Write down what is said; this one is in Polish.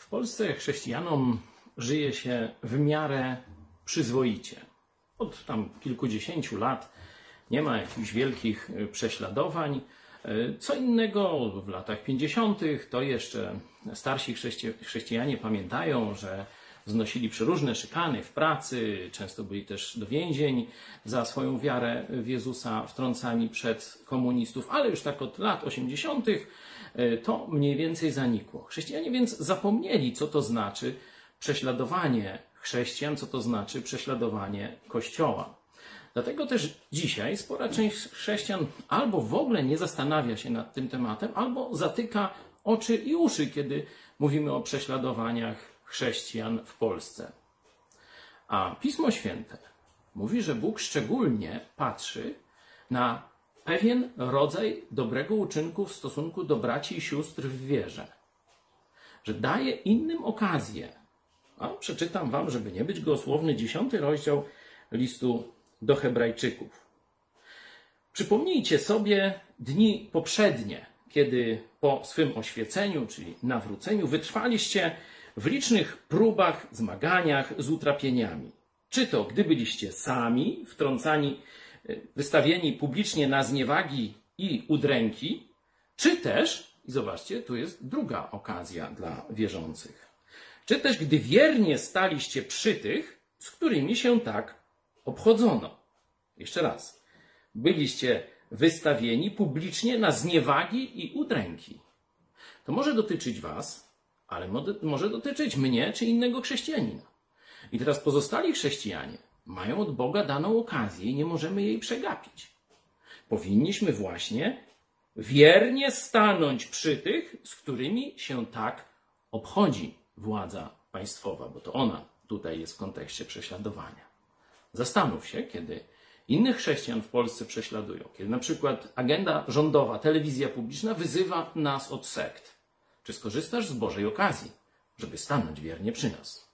W Polsce chrześcijanom żyje się w miarę przyzwoicie. Od tam kilkudziesięciu lat nie ma jakichś wielkich y, prześladowań. Y, Co innego w latach 50. to jeszcze starsi chrześci- chrześcijanie pamiętają, że znosili przeróżne szykany w pracy, często byli też do więzień za swoją wiarę w Jezusa wtrącani przed komunistów, ale już tak od lat 80. y, to mniej więcej zanikło. Chrześcijanie więc zapomnieli, co to znaczy prześladowanie chrześcijan, co to znaczy prześladowanie Kościoła. Dlatego też dzisiaj spora część chrześcijan albo w ogóle nie zastanawia się nad tym tematem, albo zatyka oczy i uszy, kiedy mówimy o prześladowaniach chrześcijan w Polsce. A Pismo Święte mówi, że Bóg szczególnie patrzy na pewien rodzaj dobrego uczynku w stosunku do braci i sióstr w wierze. Że daje innym okazję. A przeczytam wam, żeby nie być gołosłowny, dziesiąty rozdział listu do Hebrajczyków. Przypomnijcie sobie dni poprzednie, kiedy po swym oświeceniu, czyli nawróceniu, wytrwaliście w licznych próbach, zmaganiach z utrapieniami. Czy to gdy byliście sami, wtrącani, y, wystawieni publicznie na zniewagi i udręki, czy też, i zobaczcie, tu jest druga okazja dla wierzących, czy też gdy wiernie staliście przy tych, z którymi się tak obchodzono. Jeszcze raz. Byliście wystawieni publicznie na zniewagi i udręki. To może dotyczyć Was, ale może dotyczyć mnie czy innego chrześcijanina. I teraz pozostali chrześcijanie mają od Boga daną okazję i nie możemy jej przegapić. Powinniśmy właśnie wiernie stanąć przy tych, z którymi się tak obchodzi władza państwowa, bo to ona tutaj jest w kontekście prześladowania. Zastanów się, kiedy innych chrześcijan w Polsce prześladują, kiedy na przykład agenda rządowa, telewizja publiczna wyzywa nas od sekt. Czy skorzystasz z Bożej okazji, żeby stanąć wiernie przy nas?